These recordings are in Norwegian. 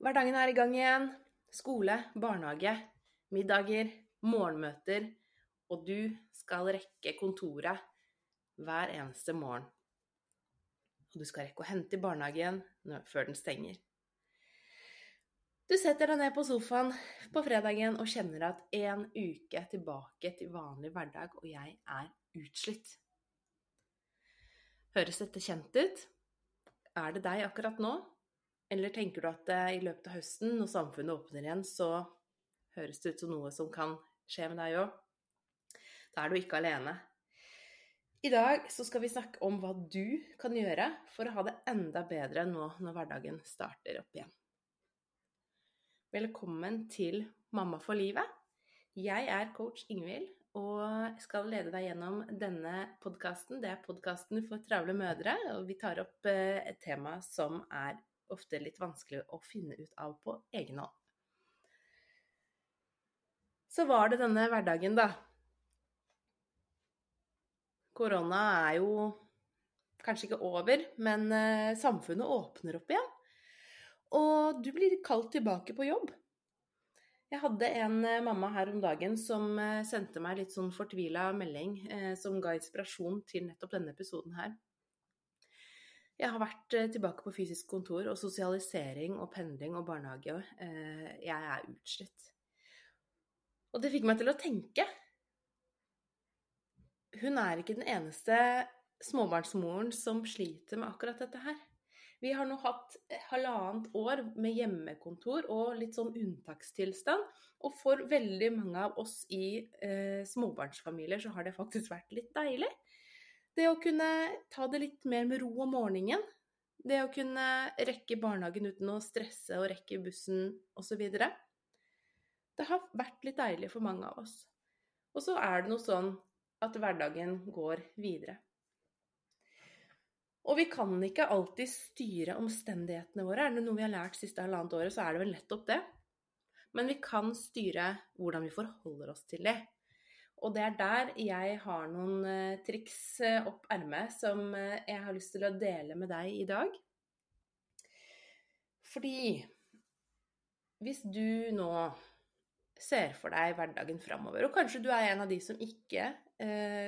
Hverdagen er i gang igjen. Skole, barnehage, middager, morgenmøter. Og du skal rekke kontoret hver eneste morgen. Og du skal rekke å hente i barnehagen før den stenger. Du setter deg ned på sofaen på fredagen og kjenner at en uke tilbake til vanlig hverdag, og jeg er utslitt. Høres dette kjent ut? Er det deg akkurat nå? Eller tenker du at i løpet av høsten, når samfunnet åpner igjen, så høres det ut som noe som kan skje med deg òg? Da er du ikke alene. I dag så skal vi snakke om hva du kan gjøre for å ha det enda bedre nå når hverdagen starter opp igjen. Velkommen til Mamma for livet. Jeg er coach Ingvild og skal lede deg gjennom denne podkasten. Det er podkasten for travle mødre, og vi tar opp eh, et tema som er ofte litt vanskelig å finne ut av på egen hånd. Så var det denne hverdagen, da. Korona er jo kanskje ikke over, men eh, samfunnet åpner opp igjen. Og du blir kalt tilbake på jobb. Jeg hadde en eh, mamma her om dagen som eh, sendte meg litt sånn fortvila melding som ga inspirasjon til nettopp denne episoden her. Jeg har vært eh, tilbake på fysisk kontor og sosialisering og pendling og barnehage. og jeg er utslitt. Og det fikk meg til å tenke. Hun er ikke den eneste småbarnsmoren som sliter med akkurat dette her. Vi har nå hatt halvannet år med hjemmekontor og litt sånn unntakstilstand. Og for veldig mange av oss i eh, småbarnsfamilier så har det faktisk vært litt deilig. Det å kunne ta det litt mer med ro om morgenen. Det å kunne rekke barnehagen uten å stresse og rekke bussen osv. Det har vært litt deilig for mange av oss. Og så er det noe sånn at hverdagen går videre. Og vi kan ikke alltid styre omstendighetene våre. Er det noe vi har lært siste halvannet året, så er det vel nettopp det. Men vi kan styre hvordan vi forholder oss til det. Og det er der jeg har noen uh, triks uh, opp ermet som uh, jeg har lyst til å dele med deg i dag. Fordi hvis du nå ser for deg hverdagen framover, og kanskje du er en av de som ikke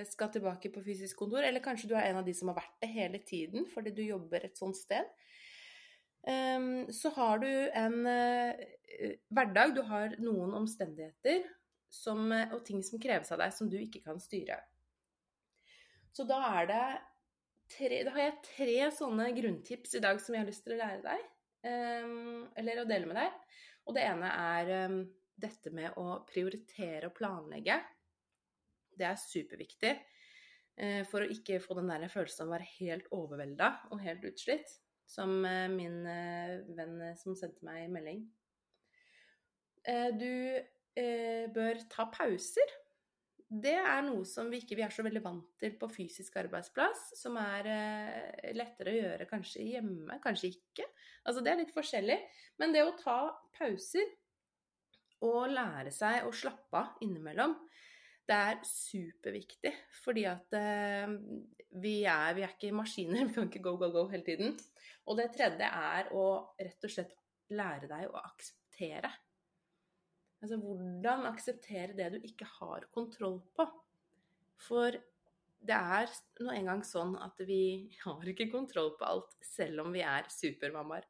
skal tilbake på fysisk kontor, eller kanskje du er en av de som har vært det hele tiden fordi du jobber et sånt sted, um, så har du en hverdag, du har noen omstendigheter som, og ting som kreves av deg som du ikke kan styre. Så da er det tre, Da har jeg tre sånne grunntips i dag som jeg har lyst til å lære deg. Um, eller å dele med deg. Og det ene er um, dette med å prioritere og planlegge. Det er superviktig uh, for å ikke få den der følelsen av å være helt overvelda og helt utslitt, som uh, min venn som sendte meg melding. Du eh, bør ta pauser. Det er noe som vi ikke vi er så veldig vant til på fysisk arbeidsplass, som er eh, lettere å gjøre kanskje hjemme, kanskje ikke. Altså det er litt forskjellig. Men det å ta pauser og lære seg å slappe av innimellom, det er superviktig. Fordi at eh, vi, er, vi er ikke maskiner, vi kan ikke go, go, go hele tiden. Og det tredje er å rett og slett lære deg å akseptere Altså hvordan akseptere det du ikke har kontroll på. For det er nå engang sånn at vi har ikke kontroll på alt, selv om vi er supermammaer.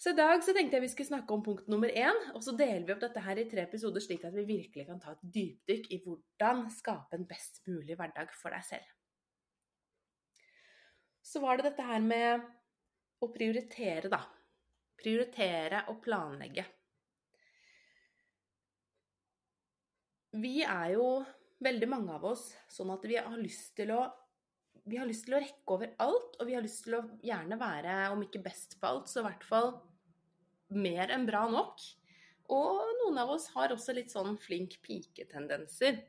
Så i dag så tenkte jeg vi skulle snakke om punkt nummer én, og så deler vi opp dette her i tre episoder, slik at vi virkelig kan ta et dypdykk i hvordan skape en best mulig hverdag for deg selv. Så var det dette her med å prioritere, da. Prioritere og planlegge. Vi er jo veldig mange av oss sånn at vi har lyst til å vi har lyst til å rekke over alt, og vi har lyst til å gjerne være, om ikke best på alt, så i hvert fall mer enn bra nok. Og noen av oss har også litt sånn flink pike-tendenser.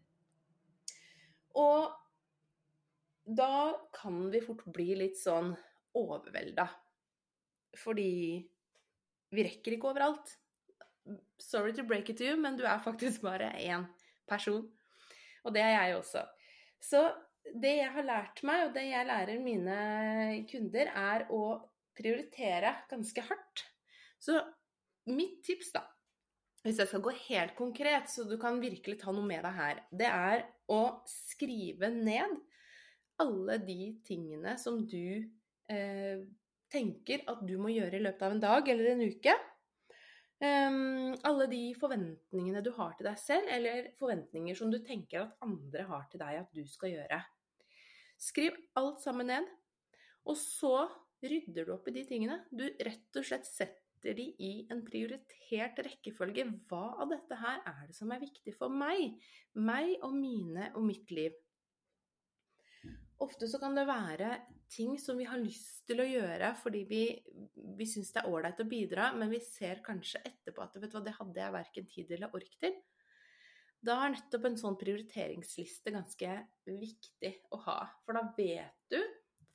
Og da kan vi fort bli litt sånn overvelda. Fordi vi rekker ikke overalt. Sorry to break it to you, men du er faktisk bare én person. Og det er jeg også. Så det jeg har lært meg, og det jeg lærer mine kunder, er å prioritere ganske hardt. Så mitt tips, da, hvis jeg skal gå helt konkret, så du kan virkelig ta noe med deg her, det er å skrive ned alle de tingene som du eh, tenker at du må gjøre i løpet av en dag eller en uke. Um, alle de forventningene du har til deg selv, eller forventninger som du tenker at andre har til deg at du skal gjøre. Skriv alt sammen ned, og så rydder du opp i de tingene. Du rett og slett setter de i en prioritert rekkefølge. Hva av dette her er det som er viktig for meg? Meg og mine og mitt liv. Ofte så kan det være ting som vi har lyst til å gjøre fordi vi, vi syns det er ålreit å bidra, men vi ser kanskje etterpå at vet du hva, det hadde jeg verken tid eller ork til. Da er nettopp en sånn prioriteringsliste ganske viktig å ha. For da vet du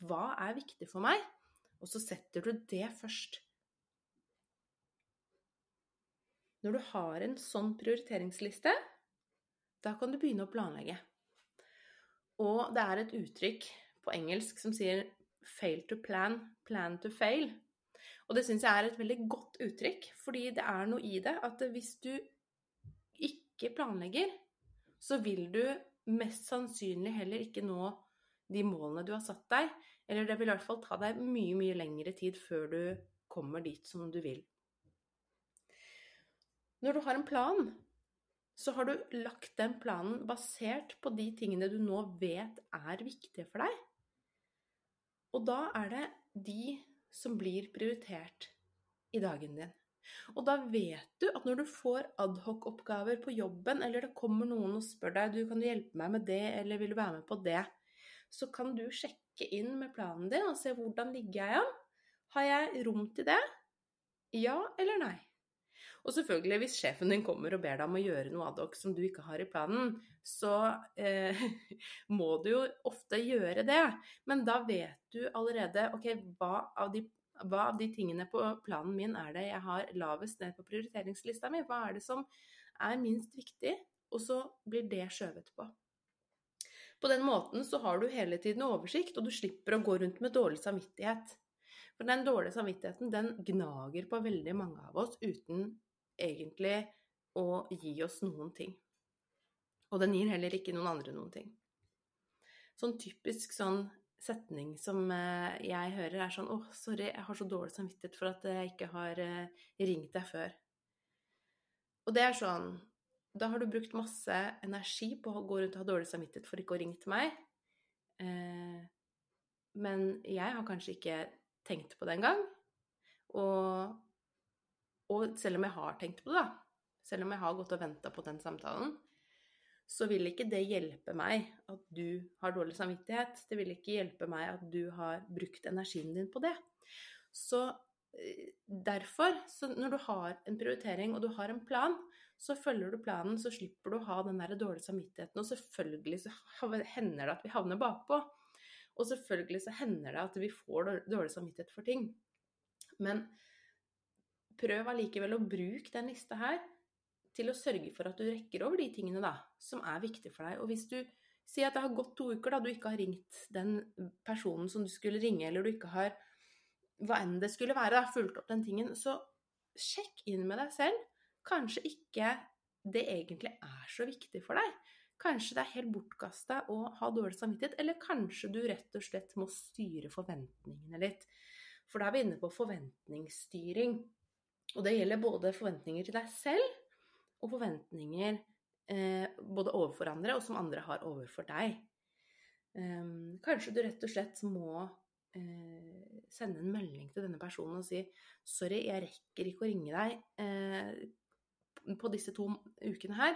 hva er viktig for meg, og så setter du det først. Når du har en sånn prioriteringsliste, da kan du begynne å planlegge. Og det er et uttrykk på engelsk som sier 'fail to plan, plan to fail'. Og det syns jeg er et veldig godt uttrykk, fordi det er noe i det at hvis du ikke planlegger, så vil du mest sannsynlig heller ikke nå de målene du har satt deg. Eller det vil i hvert fall ta deg mye, mye lengre tid før du kommer dit som du vil. Når du har en plan, så har du lagt den planen basert på de tingene du nå vet er viktige for deg. Og da er det de som blir prioritert i dagen din. Og da vet du at når du får adhoc-oppgaver på jobben, eller det kommer noen og spør deg du kan du hjelpe meg med det, eller vil du være med på det, så kan du sjekke inn med planen din og se hvordan ligger jeg an. Har jeg rom til det? Ja eller nei? Og selvfølgelig, hvis sjefen din kommer og ber deg om å gjøre noe ad hoc som du ikke har i planen, så eh, må du jo ofte gjøre det. Men da vet du allerede OK, hva av, de, hva av de tingene på planen min er det jeg har lavest ned på prioriteringslista mi? Hva er det som er minst viktig? Og så blir det skjøvet på. På den måten så har du hele tiden oversikt, og du slipper å gå rundt med dårlig samvittighet. For den dårlige samvittigheten den gnager på veldig mange av oss uten egentlig å gi oss noen ting. Og den gir heller ikke noen andre noen ting. Sånn typisk sånn setning som eh, jeg hører, er sånn 'Å, sorry, jeg har så dårlig samvittighet for at jeg ikke har eh, ringt deg før'. Og det er sånn Da har du brukt masse energi på å gå rundt og ha dårlig samvittighet for ikke å ringe til meg. Eh, men jeg har kanskje ikke tenkt på det engang. Og og selv om jeg har tenkt på det, da, selv om jeg har gått og venta på den samtalen, så vil ikke det hjelpe meg at du har dårlig samvittighet. Det vil ikke hjelpe meg at du har brukt energien din på det. Så eh, derfor, så når du har en prioritering og du har en plan, så følger du planen, så slipper du å ha den der dårlige samvittigheten. Og selvfølgelig så hender det at vi havner bakpå. Og selvfølgelig så hender det at vi får dårlig samvittighet for ting. Men prøv allikevel å bruke den lista her til å sørge for at du rekker over de tingene da, som er viktige for deg. Og hvis du sier at det har gått to uker da du ikke har ringt den personen som du skulle ringe, eller du ikke har hva enn det skulle være, da, fulgt opp den tingen, så sjekk inn med deg selv. Kanskje ikke det egentlig er så viktig for deg. Kanskje det er helt bortkasta å ha dårlig samvittighet, eller kanskje du rett og slett må styre forventningene litt. For da er vi inne på forventningsstyring. Og det gjelder både forventninger til deg selv og forventninger eh, både overfor andre og som andre har overfor deg. Um, kanskje du rett og slett må eh, sende en melding til denne personen og si 'Sorry, jeg rekker ikke å ringe deg eh, på disse to ukene her.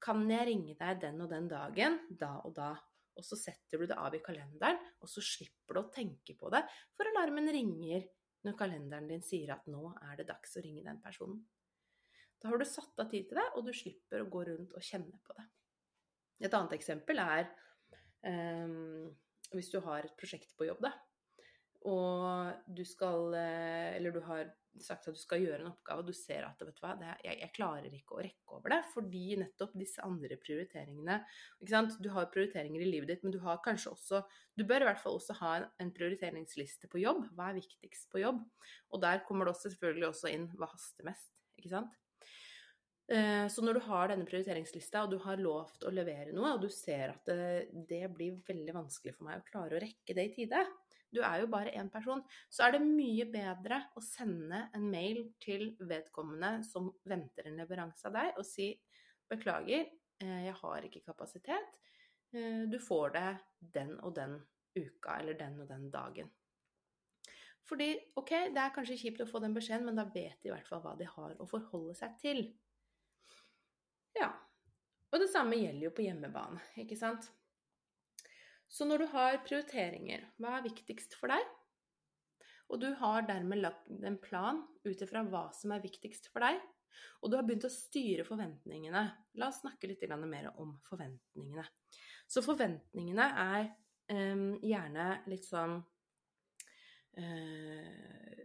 Kan jeg ringe deg den og den dagen, da og da?' Og så setter du det av i kalenderen, og så slipper du å tenke på det, for alarmen ringer når kalenderen din sier at nå er det dags å ringe den personen. Da har du satt av tid til det, og du slipper å gå rundt og kjenne på det. Et annet eksempel er um, hvis du har et prosjekt på jobb, da, og du skal eh, Eller du har sagt at du skal gjøre en oppgave, og du ser at vet du hva, er, jeg, jeg, klarer ikke å rekke over det fordi nettopp disse andre prioriteringene ikke sant? Du har prioriteringer i livet ditt, men du har kanskje også Du bør i hvert fall også ha en, en prioriteringsliste på jobb. Hva er viktigst på jobb? Og der kommer det også selvfølgelig også inn hva haster mest, ikke sant? Eh, så når du har denne prioriteringslista, og du har lovt å levere noe, og du ser at det, det blir veldig vanskelig for meg å klare å rekke det i tide, du er jo bare én person, så er det mye bedre å sende en mail til vedkommende som venter en leveranse av deg, og si beklager, eh, jeg har ikke kapasitet, eh, du får det den og den uka eller den og den dagen. Fordi ok, det er kanskje kjipt å få den beskjeden, men da vet de i hvert fall hva de har å forholde seg til. Ja. Og det samme gjelder jo på hjemmebane, ikke sant. Så når du har prioriteringer, hva er viktigst for deg? Og du har dermed lagt en plan ut ifra hva som er viktigst for deg, og du har begynt å styre forventningene. La oss snakke litt mer om forventningene. Så forventningene er um, gjerne litt sånn uh,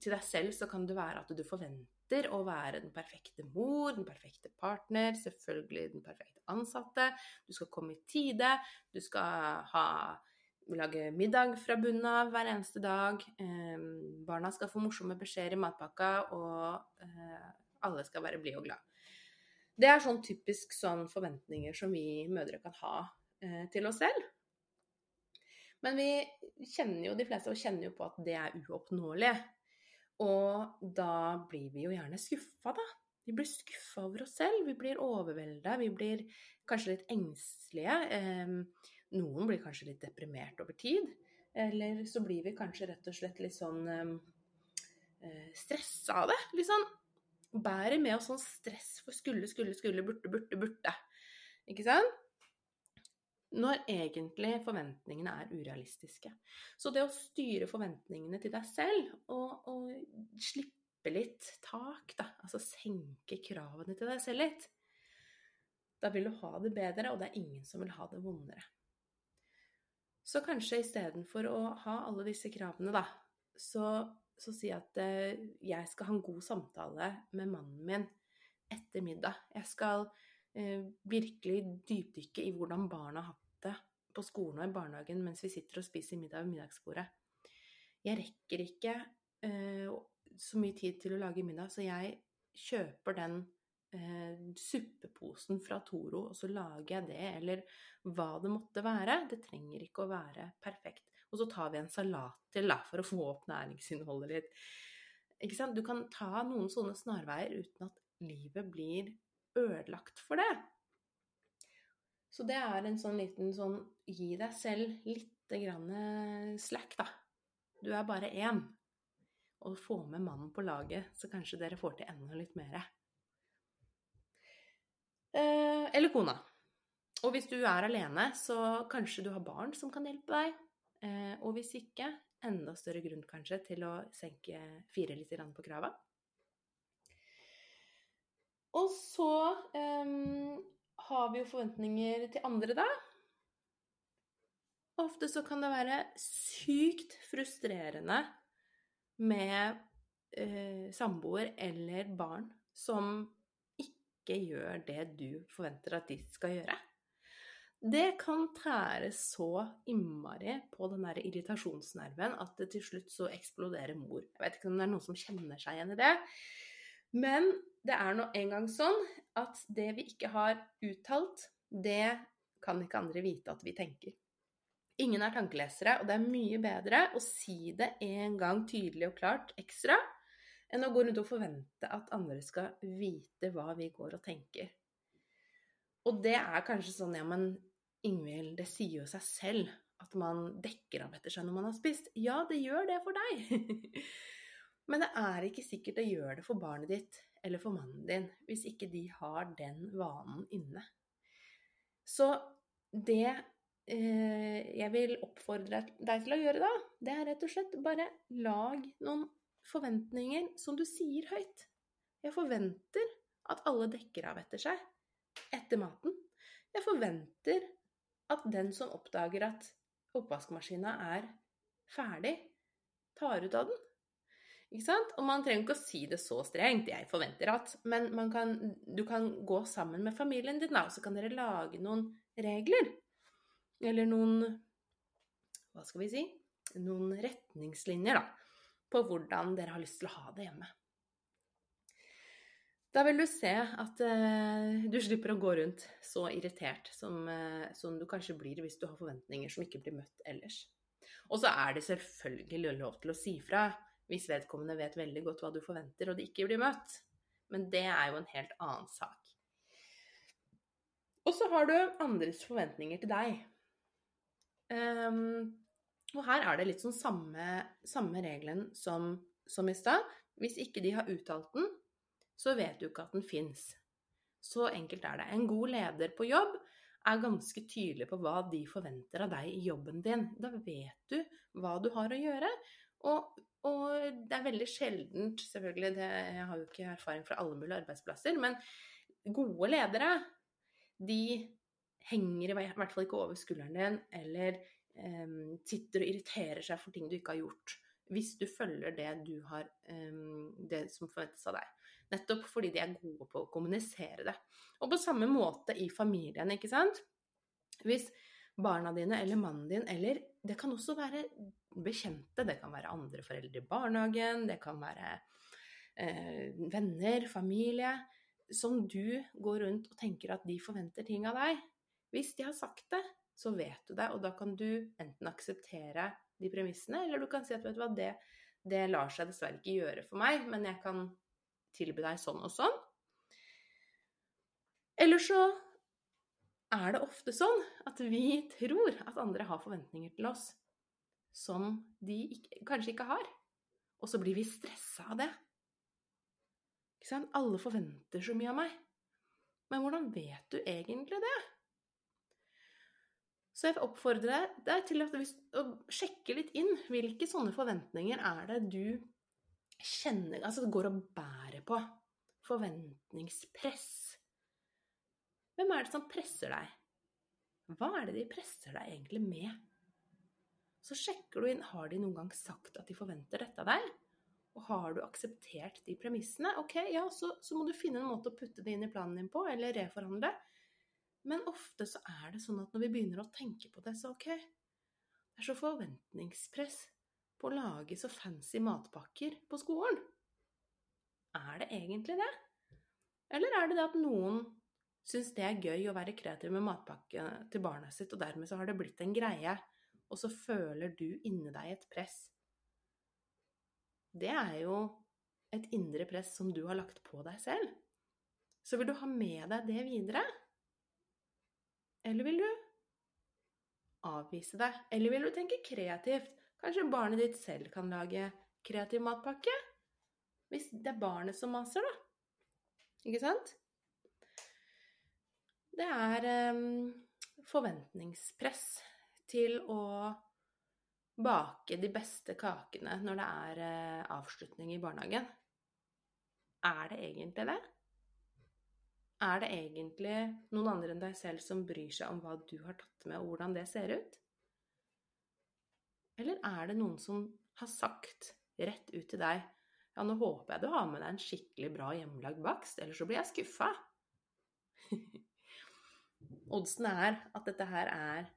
Til deg selv så kan det være at du forventer å være den perfekte mor, den perfekte partner, selvfølgelig den perfekte ansatte, du skal komme i tide, du skal ha lage middag fra bunnen av hver eneste dag. Eh, barna skal få morsomme beskjeder i matpakka, og eh, alle skal være blide og glade. Det er sånn typisk sånn forventninger som vi mødre kan ha eh, til oss selv. Men vi kjenner jo, de fleste oss kjenner jo på at det er uoppnåelig. Og da blir vi jo gjerne skuffa, da. Vi blir skuffa over oss selv, vi blir overvelda, vi blir kanskje litt engstelige. Noen blir kanskje litt deprimert over tid. Eller så blir vi kanskje rett og slett litt sånn eh, stressa av det. Litt sånn bærer med oss sånn stress for skulle, skulle, skulle, burde, burde, burde. Ikke sant? Når egentlig forventningene er urealistiske. Så det å styre forventningene til deg selv og, og slippe litt tak, da. Altså senke kravene til deg selv litt. Da vil du ha det bedre, og det er ingen som vil ha det vondere. Så kanskje istedenfor å ha alle disse kravene, da, så, så si at eh, jeg skal ha en god samtale med mannen min etter middag. Jeg skal virkelig dypdykke i hvordan barna har hatt det på skolen og i barnehagen mens vi sitter og spiser middag ved middagsbordet. Jeg rekker ikke eh, så mye tid til å lage middag, så jeg kjøper den eh, suppeposen fra Toro, og så lager jeg det, eller hva det måtte være. Det trenger ikke å være perfekt. Og så tar vi en salat til, da, for å få opp næringsinnholdet litt. Du kan ta noen sånne snarveier uten at livet blir ødelagt for det. Så det er en sånn liten sånn Gi deg selv lite grann slack, da. Du er bare én og få med mannen på laget, så kanskje dere får til enda litt mer. Eh, eller kona. Og hvis du er alene, så kanskje du har barn som kan hjelpe deg. Eh, og hvis ikke, enda større grunn kanskje til å senke fire litt på krava. Og så um, har vi jo forventninger til andre, da. Ofte så kan det være sykt frustrerende med uh, samboer eller barn som ikke gjør det du forventer at de skal gjøre. Det kan tære så innmari på den der irritasjonsnerven at det til slutt så eksploderer mor. Jeg vet ikke om det er noen som kjenner seg igjen i det. Men det er nå engang sånn at det vi ikke har uttalt, det kan ikke andre vite at vi tenker. Ingen er tankelesere, og det er mye bedre å si det en gang tydelig og klart ekstra, enn å gå rundt og forvente at andre skal vite hva vi går og tenker. Og det er kanskje sånn ja, men Ingvild, det sier jo seg selv at man dekker av etter seg når man har spist. Ja, det gjør det for deg. men det er ikke sikkert det gjør det for barnet ditt eller for mannen din hvis ikke de har den vanen inne. Så det Eh, jeg vil oppfordre deg til å gjøre da, det er rett og slett bare lag noen forventninger som du sier høyt. Jeg forventer at alle dekker av etter seg etter maten. Jeg forventer at den som oppdager at oppvaskmaskina er ferdig, tar ut av den. Og man trenger ikke å si det så strengt, jeg forventer at, men kan, du kan gå sammen med familien din, da, og så kan dere lage noen regler. Eller noen Hva skal vi si? Noen retningslinjer, da, på hvordan dere har lyst til å ha det hjemme. Da vil du se at uh, du slipper å gå rundt så irritert som, uh, som, du kanskje blir hvis du har forventninger som ikke blir møtt ellers. Og så er det selvfølgelig lov til å si fra hvis vedkommende vet veldig godt hva du forventer, og det ikke blir møtt. Men det er jo en helt annen sak. Og så har du andres forventninger til deg. Um, og her er det litt sånn samme, samme regelen som, som i stad. Hvis ikke de har uttalt den, så vet du ikke at den fins. Så enkelt er det. En god leder på jobb er ganske tydelig på hva de forventer av deg i jobben din. Da vet du hva du har å gjøre. Og og det er veldig sjeldent, selvfølgelig, det, jeg har jo ikke erfaring fra alle mulige arbeidsplasser, men gode ledere, de henger i hvert fall ikke over skulderen din, eller um, sitter og irriterer seg for ting du ikke har gjort. Hvis du følger det, du har, um, det som forventes av deg. Nettopp fordi de er gode på å kommunisere det. Og på samme måte i familien, ikke sant. Hvis barna dine eller mannen din, eller det kan også være bekjente, det kan være andre foreldre i barnehagen, det kan være eh, venner, familie, som du går rundt og tenker at de forventer ting av deg. Hvis de har sagt det, så vet du det, og da kan du enten akseptere de premissene, eller du kan si at vet du hva, det, det lar seg dessverre ikke gjøre for meg, men jeg kan tilby deg sånn og sånn. Eller så er det ofte sånn at vi tror at andre har forventninger til oss som de ikke, kanskje ikke har. Og så blir vi stressa av det. Ikke sant? Alle forventer så mye av meg. Men hvordan vet du egentlig det? Så jeg oppfordrer oppfordre deg til å sjekke litt inn. Hvilke sånne forventninger er det du kjenner Altså går og bærer på? Forventningspress. Hvem er det som presser deg? Hva er det de presser deg egentlig med? Så sjekker du inn har de noen gang sagt at de forventer dette av deg. Og har du akseptert de premissene, ok, ja, så, så, må du finne en måte å putte det inn i planen din på, eller reforhandle. Men ofte så er det sånn at når vi begynner å tenke på det, så ok Det er så forventningspress på å lage så fancy matpakker på skolen. Er det egentlig det? Eller er det det at noen syns det er gøy å være kreativ med matpakke til barnet sitt, og dermed så har det blitt en greie, og så føler du inni deg et press. Det er jo et indre press som du har lagt på deg selv. Så vil du ha med deg det videre? Eller vil du avvise det? Eller vil du tenke kreativt? Kanskje barnet ditt selv kan lage kreativ matpakke? Hvis det er barnet som maser, da. Ikke sant? Det er um, forventningspress til å bake de beste kakene når det er uh, avslutning i barnehagen. Er det egentlig det? Er det egentlig noen andre enn deg selv som bryr seg om hva du har tatt med, og hvordan det ser ut? Eller er det noen som har sagt rett ut til deg ja, nå håper jeg du har med deg en skikkelig bra hjemmelagd bakst, ellers så blir jeg skuffa. Oddsene er at dette her er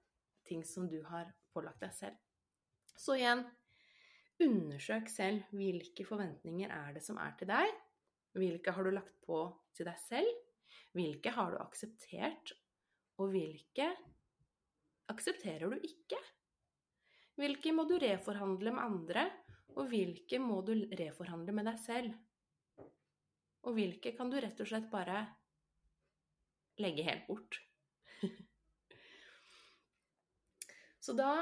ting som du har pålagt deg selv. Så igjen, undersøk selv hvilke forventninger er det som er til deg. Hvilke har du lagt på til deg selv? Hvilke har du akseptert? Og hvilke aksepterer du ikke? Hvilke må du reforhandle med andre, og hvilke må du reforhandle med deg selv? Og hvilke kan du rett og slett bare legge helt bort? Så da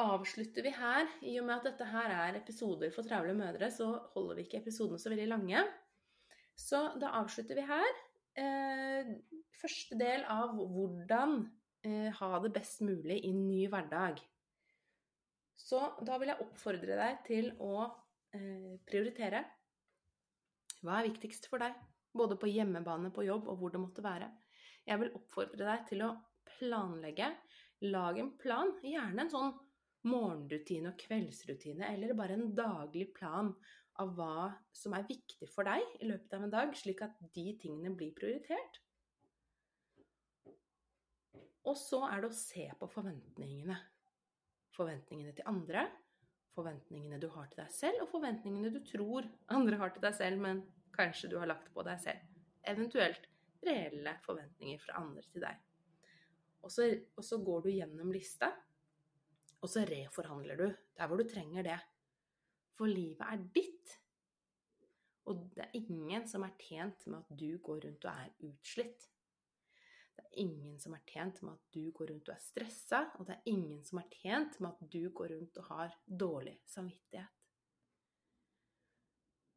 avslutter vi her. I og med at dette her er episoder for travle mødre, så holder vi ikke episodene så veldig lange. Så da avslutter vi her. Eh, første del av hvordan eh, ha det best mulig i en ny hverdag. Så da vil jeg oppfordre deg til å eh, prioritere. Hva er viktigst for deg? Både på hjemmebane, på jobb og hvor det måtte være. Jeg vil oppfordre deg til å planlegge. Lag en plan, gjerne en sånn morgenrutine og kveldsrutine, eller bare en daglig plan av hva som er viktig for deg i løpet av en dag, slik at de tingene blir prioritert. Og så er det å se på forventningene. Forventningene til andre, forventningene du har til deg selv, og forventningene du tror andre har til deg selv, men kanskje du har lagt på deg selv. Eventuelt reelle forventninger fra andre til deg. Og så, og så går du gjennom lista, og så reforhandler du der hvor du trenger det. For livet er ditt. Og det er ingen som er tjent med at du går rundt og er utslitt. Det er ingen som er tjent med at du går rundt og er stressa, og det er ingen som er tjent med at du går rundt og har dårlig samvittighet.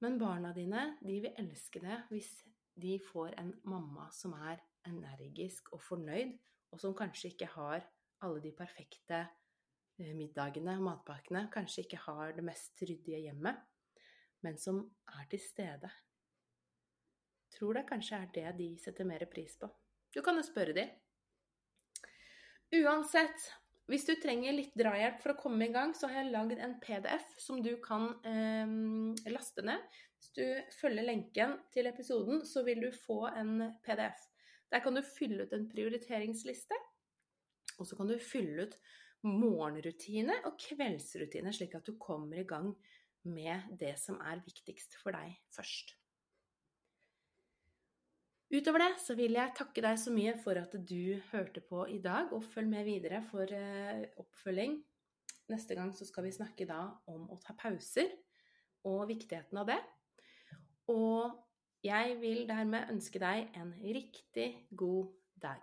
Men barna dine, de vil elske det hvis de får en mamma som er energisk og fornøyd, og som kanskje ikke har alle de perfekte eh, middagene og matpakkene, kanskje ikke har det mest ryddige hjemmet, men som er til stede. Tror det kanskje er det de setter mer pris på. Du kan jo spørre de. Uansett, hvis du trenger litt drahjelp for å komme i gang, så har jeg lagd en PDF som du kan eh, laste ned. Hvis du følger lenken til episoden, så vil du få en PDF. Der kan du fylle ut en prioriteringsliste, og så kan du fylle ut morgenrutine og kveldsrutine, slik at du kommer i gang med det som er viktigst for deg først. Utover det så vil jeg takke deg så mye for at du hørte på i dag, og følg med videre for eh, oppfølging. Neste gang så skal vi snakke da om å ta pauser og viktigheten av det. Og jeg vil dermed ønske deg en riktig god dag.